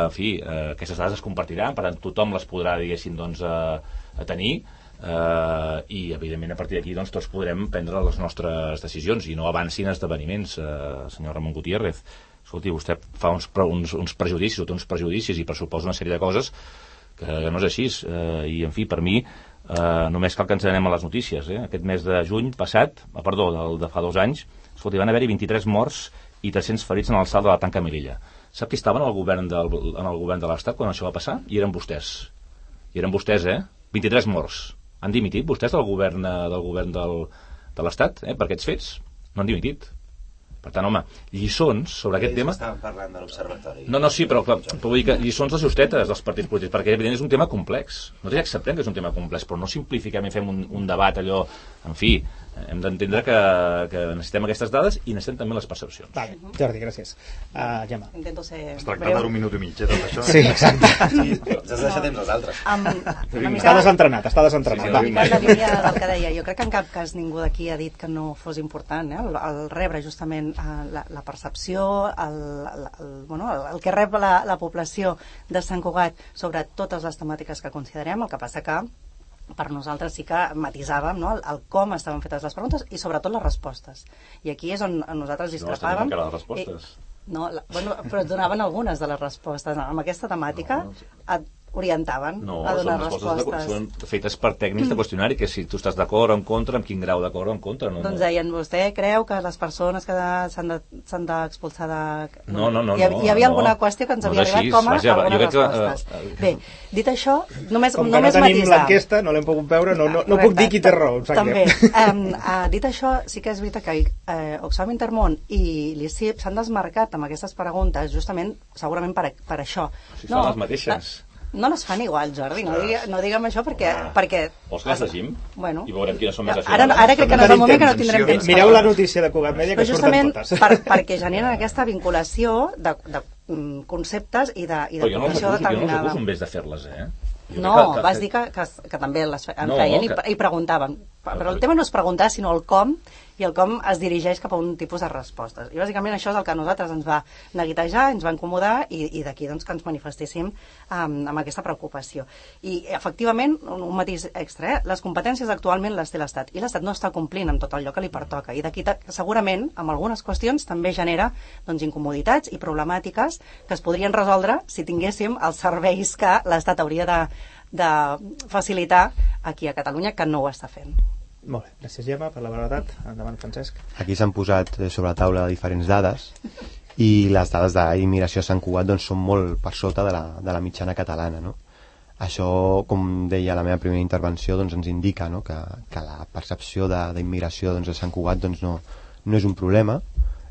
en fi, eh, aquestes dades es compartiran, per tant, tothom les podrà, diguéssim, doncs, eh, a tenir, eh, i evidentment a partir d'aquí doncs, tots podrem prendre les nostres decisions i no avancin esdeveniments eh, senyor Ramon Gutiérrez escolti, vostè fa uns, uns, uns prejudicis o té uns prejudicis i pressuposa una sèrie de coses que, no és així eh, i en fi, per mi eh, només cal que ens anem a les notícies eh? aquest mes de juny passat, ah, perdó, del, de fa dos anys escolti, van haver-hi 23 morts i 300 ferits en el salt de la tanca Melilla sap qui estava en el govern del, en el govern de l'Estat quan això va passar? I eren vostès i eren vostès, eh? 23 morts han dimitit vostès del govern, eh, del govern del, de l'Estat eh, per aquests fets? No han dimitit. Per tant, home, lliçons sobre aquest tema... Estàvem parlant de l'Observatori. No, no, sí, però, clar, però vull dir que lliçons de justetes dels partits polítics, perquè evidentment és un tema complex. Nosaltres ja acceptem que és un tema complex, però no simplifiquem i fem un, un debat allò... En fi, hem d'entendre que, que necessitem aquestes dades i necessitem també les percepcions. Vale, Jordi, gràcies. Uh, Gemma. Intento ser Es tracta d'un minut i mig, eh, tot això. Sí, exacte. Sí, ens has deixat temps als altres. Amb, mica, Està desentrenat, està desentrenat. Sí, sí, Va. una mica línia del que deia, jo crec que en cap cas ningú d'aquí ha dit que no fos important eh? el, el rebre justament eh, la, la percepció, el, el, el, bueno, el, el que rep la, la població de Sant Cugat sobre totes les temàtiques que considerem, el que passa que per nosaltres sí que matisàvem no? el, el com estaven fetes les preguntes i sobretot les respostes. I aquí és on nosaltres No, discrepàvem. encara les respostes. I, no, la, bueno, però et donaven algunes de les respostes. Amb aquesta temàtica No, no et, orientaven No, a donar són respostes de, respostes. són fetes per tècnics de qüestionari, que si tu estàs d'acord o en contra, amb quin grau d'acord o en contra. No, Doncs no. deien, vostè creu que les persones que s'han de- s'han d'expulsar de... No, no, no, Hi, ha- no, hi havia no. alguna qüestió que ens No havia arribat així, com a vaja, algunes jo crec que, respostes. eh, eh, Bé, dit això, només, Com que no només tenim matisar. l'enquesta, no l'hem pogut veure, no, no, no Correcte. puc dir qui té raó, em sap També. Um, uh, dit això, sí que és veritat que eh, Oxfam Intermón i l'ICIP s'han desmarcat amb aquestes preguntes justament, segurament per, per això. Si són les mateixes. No les fan igual, Jordi, no, digui, no diguem això perquè... perquè Vols que les llegim? Bueno. I veurem quines són més Ara, afinades. ara crec que no és el moment que no tindrem temps. Mireu la notícia de Cugat Mèdia, que Però surten justament totes. per, perquè generen aquesta vinculació de, de mm, conceptes i de, i de Però jo no població acuso, jo no els acuso vez de fer-les, eh? Jo No, que- que- vas dir que, que, que també les fe- en No, feien i, que- i preguntaven. Però el tema no és preguntar, sinó el com, i el com es dirigeix cap a un tipus de respostes. I bàsicament això és el que a nosaltres ens va neguitejar, ens va incomodar, i, i d'aquí doncs, que ens manifestéssim um, amb aquesta preocupació. I efectivament, un, un matís extra, eh? les competències actualment les té l'Estat, i l'Estat no està complint amb tot allò que li pertoca. I d'aquí segurament, amb algunes qüestions, també genera doncs, incomoditats i problemàtiques que es podrien resoldre si tinguéssim els serveis que l'Estat hauria de, de facilitar aquí a Catalunya, que no ho està fent. Molt bé, gràcies Gemma per la veritat. Endavant, Francesc. Aquí s'han posat eh, sobre la taula diferents dades i les dades d'immigració a Sant Cugat doncs, són molt per sota de la, de la mitjana catalana. No? Això, com deia la meva primera intervenció, doncs, ens indica no? que, que la percepció d'immigració doncs, a Sant Cugat doncs, no, no és un problema,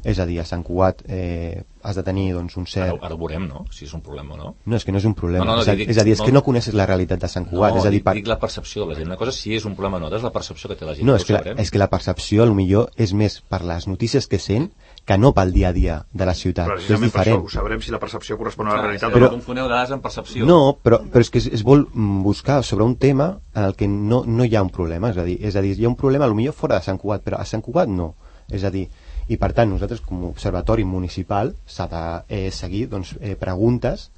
és a dir, a Sant Cugat eh, has de tenir doncs, un cert... Ara, ara ho veurem, no?, si és un problema o no. No, és que no és un problema. No, no, no, és, a, dic- és a dir, és que no- no coneixes la realitat de Sant Cugat. no, és a dir, dic, per... dic la percepció de la gent. Una cosa si és un problema o no, és la percepció que té la gent. No, és que, la, és que la percepció, a lo millor, és més per les notícies que sent que no pel dia a dia de la ciutat. És Precisament per això diferent. ho sabrem si la percepció correspon a la Clar, realitat però... o no. confoneu dades amb percepció. No, però, però és que es, es vol buscar sobre un tema en el que no, no hi ha un problema. És a, dir, és a dir, hi ha un problema, a lo millor fora de Sant Cugat, però a Sant Cugat no. És a dir, i per tant, nosaltres com a observatori municipal s'ha de eh, seguir doncs, eh, preguntes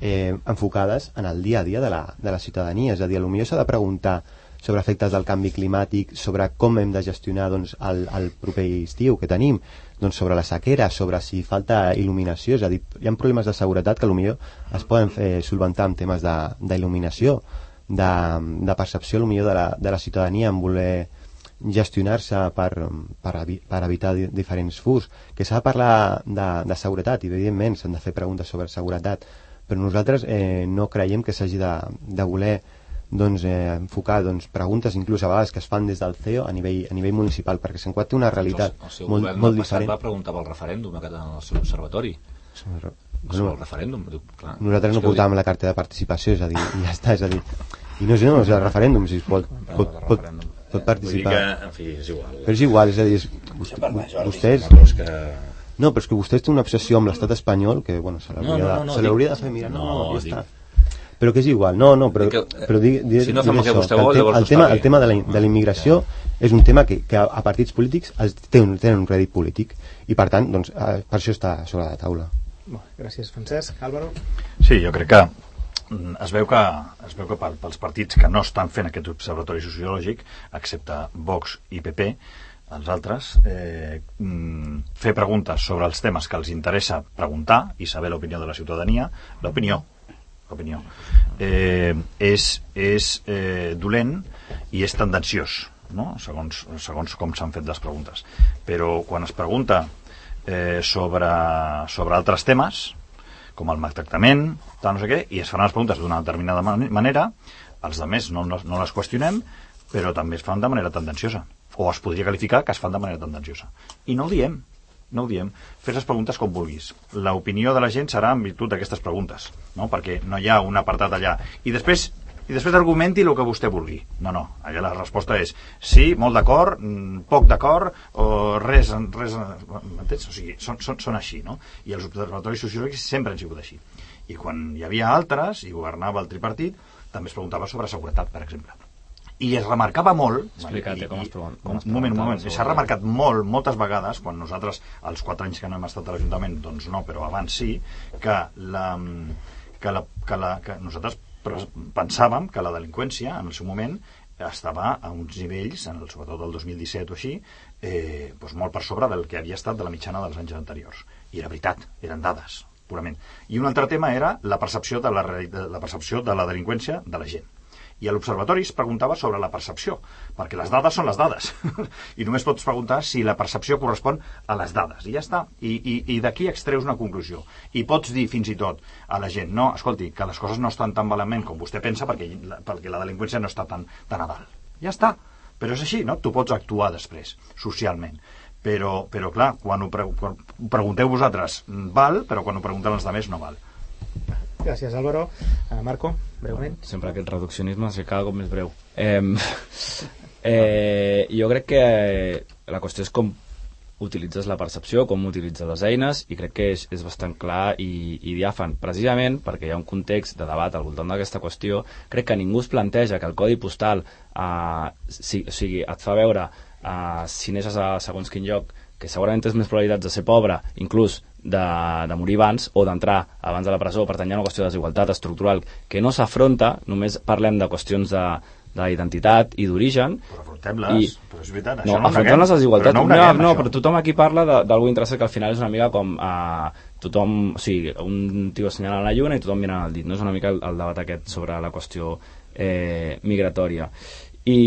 eh, enfocades en el dia a dia de la, de la ciutadania. És a dir, millor s'ha de preguntar sobre efectes del canvi climàtic, sobre com hem de gestionar doncs, el, el proper estiu que tenim, doncs, sobre la sequera, sobre si falta il·luminació, és a dir, hi ha problemes de seguretat que potser es poden fer, solventar amb temes de- d'il·luminació, de, de percepció potser de la, de la ciutadania en voler gestionar-se per, per, per evitar di diferents furs, que s'ha de parlar de, de seguretat, i evidentment s'han de fer preguntes sobre seguretat, però nosaltres eh, no creiem que s'hagi de, de voler doncs, eh, enfocar doncs, preguntes inclús a vegades que es fan des del CEO a nivell, a nivell municipal, perquè té una realitat el, el seu molt, molt el diferent. va preguntar pel referèndum a Catalunya, al seu observatori. Sobre, Sobre el referèndum. Diu, clar, nosaltres no portàvem la carta de participació, és a dir, i ja està, és a dir, i no és, no, és el referèndum, si es pot, pot, pot, pot participar. Vull dir que, en fi, és igual. Però és igual, és a dir, és, vostès... No, però és que... No, però és que vostès té una obsessió amb l'estat espanyol que, bueno, se l'hauria No, no, de, no, no, se l'hauria dic- de fer mirar. No, no, no, ja dic- està. Però que és igual, no, no, però, que, però di, di, si no fem el que vostè el, vol, el, no està tema, el tema de la, de la immigració és un tema que, que a, a partits polítics els tenen, tenen un crèdit polític i per tant, doncs, eh, per això està sobre la taula. Bé, gràcies, Francesc. Álvaro? Sí, jo crec que es veu que, es veu que pel- pels partits que no estan fent aquest observatori sociològic, excepte Vox i PP, els altres, eh, mm, fer preguntes sobre els temes que els interessa preguntar i saber l'opinió de la ciutadania, l'opinió, l'opinió, eh, és, és eh, dolent i és tendenciós, no? segons, segons com s'han fet les preguntes. Però quan es pregunta eh, sobre, sobre altres temes, com el maltractament, tal, no sé què, i es faran les preguntes d'una determinada man- manera, els altres no, no, no les qüestionem, però també es fan de manera tendenciosa. O es podria qualificar que es fan de manera tendenciosa. I no ho diem, no ho diem. Fes les preguntes com vulguis. L'opinió de la gent serà en virtut d'aquestes preguntes, no? perquè no hi ha un apartat allà. I després i després argumenti el que vostè vulgui. No, no, allà la resposta és sí, molt d'acord, mm, poc d'acord, o res, res m'entens? O sigui, són, són, són així, no? I els observatoris sociològics sempre han sigut així. I quan hi havia altres, i governava el tripartit, també es preguntava sobre seguretat, per exemple. I es remarcava molt... Explica't, com es com es un moment, un moment. S'ha remarcat molt, moltes vegades, quan nosaltres, els quatre anys que no hem estat a l'Ajuntament, doncs no, però abans sí, que, la, que, la, que, la, que nosaltres pensàvem que la delinqüència, en el seu moment, estava a uns nivells, en el, sobretot el 2017 o així, eh, doncs molt per sobre del que havia estat de la mitjana dels anys anteriors. I era veritat, eren dades. Purament. I un altre tema era la percepció de la, la percepció de la delinqüència de la gent. I a l'observatori es preguntava sobre la percepció, perquè les dades són les dades. I només pots preguntar si la percepció correspon a les dades. I ja està. I, i, i d'aquí extreus una conclusió. I pots dir fins i tot a la gent, no, escolti, que les coses no estan tan malament com vostè pensa perquè, perquè la delinqüència no està tan, tan a dalt. Ja està. Però és així, no? Tu pots actuar després, socialment. Però, però clar, quan ho, pre quan ho pregunteu vosaltres, val, però quan ho pregunten els altres no val. Gràcies, Álvaro. Uh, Marco, breument. Sempre aquest reduccionisme és que cada cop més breu. Eh, eh, jo crec que la qüestió és com utilitzes la percepció, com utilitzes les eines, i crec que és, és bastant clar i, i diàfan. Precisament perquè hi ha un context de debat al voltant d'aquesta qüestió, crec que ningú es planteja que el codi postal eh, si, o sigui, et fa veure eh, si neixes a segons quin lloc que segurament tens més probabilitats de ser pobre, inclús de, de morir abans o d'entrar abans de la presó, per tant hi ha una qüestió de desigualtat estructural que no s'afronta, només parlem de qüestions de, d'identitat i d'origen. Però afrontem-les, però és veritat, això no, no ho afrontem les desigualtats. Però no no, neguem, no, això. però tothom aquí parla de- d'algú interessant que al final és una mica com uh, tothom, o sigui, un tio assenyalant la lluna i tothom mirant el dit, no és una mica el, el debat aquest sobre la qüestió eh, migratòria I,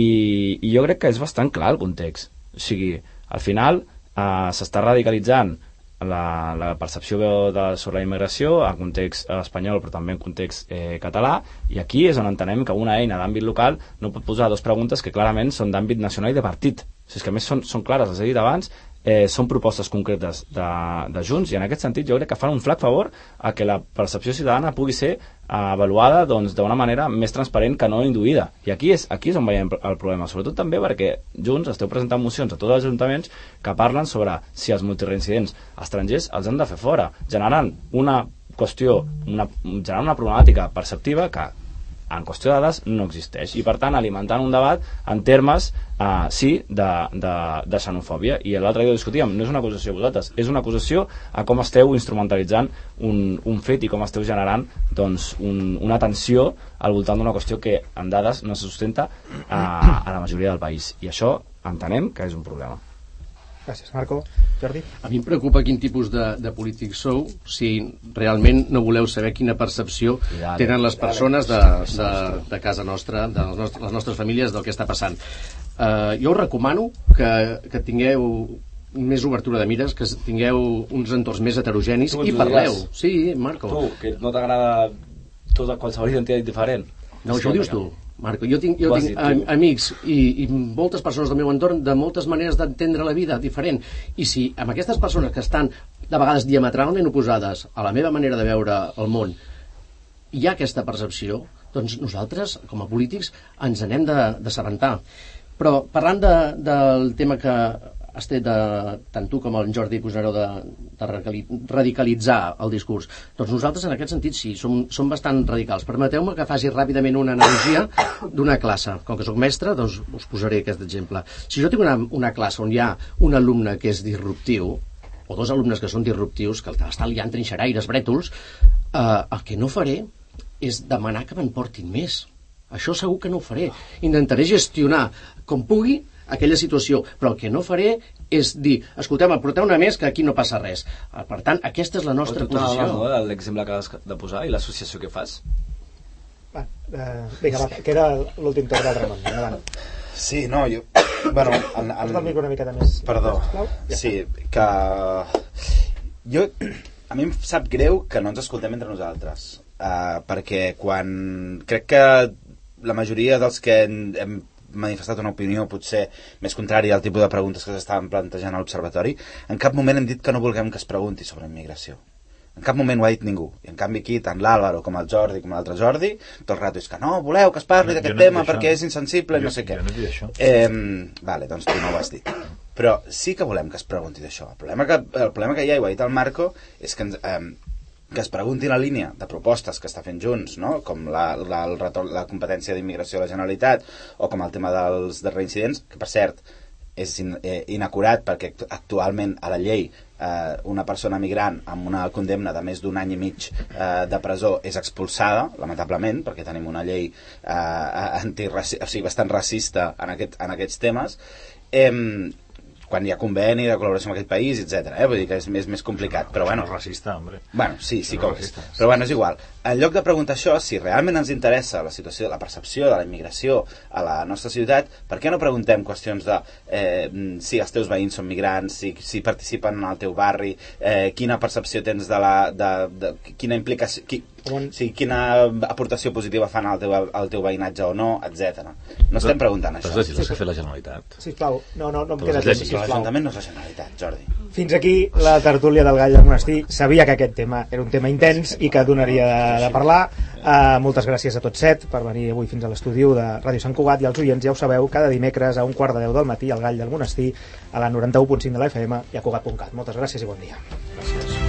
i jo crec que és bastant clar el context. O sigui, al final uh, s'està radicalitzant la, la percepció de, sobre la immigració en context eh, espanyol però també en context eh, català i aquí és on entenem que una eina d'àmbit local no pot posar dues preguntes que clarament són d'àmbit nacional i de partit. Si és que a més són, són clares, les he dit abans eh, són propostes concretes de, de Junts i en aquest sentit jo crec que fan un flac favor a que la percepció ciutadana pugui ser eh, avaluada doncs, d'una manera més transparent que no induïda. I aquí és, aquí és on veiem el problema sobretot també perquè Junts esteu presentant mocions a tots els ajuntaments que parlen sobre si els multireincidents estrangers els han de fer fora generant una qüestió una, generant una problemàtica perceptiva que en qüestió de dades no existeix. I per tant alimentant un debat en termes eh, sí de, de, de xenofòbia. I l'altre dia ho discutíem, no és una acusació a vosaltres és una acusació a com esteu instrumentalitzant un, un fet i com esteu generant doncs, un, una tensió al voltant d'una qüestió que en dades no se sustenta a, a la majoria del país. I això entenem que és un problema Gràcies, Marco. Jordi? A mi em preocupa quin tipus de, de polític sou si realment no voleu saber quina percepció Dale, tenen les persones de, de, de casa nostra, de les nostres, les nostres famílies, del que està passant. Uh, jo us recomano que, que tingueu més obertura de mires, que tingueu uns entorns més heterogenis i parleu. diràs. Sí, Marco. tu, que no t'agrada tota qualsevol identitat diferent No, això ho dius tu, Marco. Jo tinc, jo tinc am, tu. amics i, i moltes persones del meu entorn de moltes maneres d'entendre la vida diferent. I si amb aquestes persones que estan de vegades diametralment oposades a la meva manera de veure el món hi ha aquesta percepció, doncs nosaltres, com a polítics, ens n'hem de- d'assabentar. Però parlant de, del tema que has tret de, tant tu com el Jordi Cusneró de, de radicali- radicalitzar el discurs, doncs nosaltres en aquest sentit sí, som, som bastant radicals. Permeteu-me que faci ràpidament una analogia d'una classe. Com que sóc mestre, doncs us posaré aquest exemple. Si jo tinc una, una classe on hi ha un alumne que és disruptiu, o dos alumnes que són disruptius, que estan liant trinxeraires, brètols, eh, el que no faré és demanar que me'n portin més. Això segur que no ho faré. Intentaré gestionar com pugui aquella situació, però el que no faré és dir, escolteu, porteu una més que aquí no passa res. Eh, Per tant, aquesta és la nostra tu t'anaves, no, posició. de l'exemple que has de posar i l'associació que fas Va, uh, vinga, va, queda l'últim torn del Ramon. Endavant. Sí, no, jo... Bueno, en, en... El micro una miqueta més. Perdó. Ja Sí, que... Jo... A mi em sap greu que no ens escoltem entre nosaltres. Uh, perquè quan... Crec que la majoria dels que hem, hem manifestat una opinió potser més contrària al tipus de preguntes que s'estaven plantejant a l'Observatori, en cap moment hem dit que no vulguem que es pregunti sobre immigració. En cap moment ho ha dit ningú. I en canvi aquí, tant l'Àlvaro com el Jordi com l'altre Jordi, tot el rato és que no, voleu que es parli d'aquest no tema això. perquè és insensible i Jo- no sé què. jo no he això. Eh, vale, doncs tu no ho has dit. Però sí que volem que es pregunti d'això. El, problema que, el problema que hi ha, i ho ha dit el Marco, és que, ens, eh, que es pregunti la línia de propostes que està fent Junts, no? com la, la, el retorn, la competència d'immigració a la Generalitat, o com el tema dels, dels reincidents, que per cert, és in, eh, inacurat perquè act- actualment a la llei eh, una persona migrant amb una condemna de més d'un any i mig eh, de presó és expulsada, lamentablement, perquè tenim una llei eh, antiraci o sigui, bastant racista en, aquest, en aquests temes. Eh, quan hi ha conveni de col·laboració amb aquell país, etc. Eh? Vull dir que és més, més complicat, però bueno... No és racista, hombre. Bueno, sí, sí que ho és. Però bueno, és igual. En lloc de preguntar això, si realment ens interessa la situació, la percepció de la immigració a la nostra ciutat, per què no preguntem qüestions de eh, mm, si els teus veïns són migrants, si, si participen en el teu barri, eh, quina percepció tens de la... De, de, quina implicació... Qui, On- sí, quina aportació positiva fan al teu, al teu veïnatge o no, etc. No estem preguntant Però això. és legislació que ha fet la Generalitat. Sisplau, no, no, no em Però queda temps. Però l'Ajuntament no és la Generalitat, Jordi. Fins aquí la tertúlia del Gall del Monestir. Sabia que aquest tema era un tema intens i que donaria de, de parlar. Uh, moltes gràcies a tots set per venir avui fins a l'estudi de Ràdio Sant Cugat i als oients ja ho sabeu, cada dimecres a un quart de deu del matí al Gall del Monestir a la 91.5 de la FM i a Cugat.cat. Moltes gràcies i bon dia. Gràcies.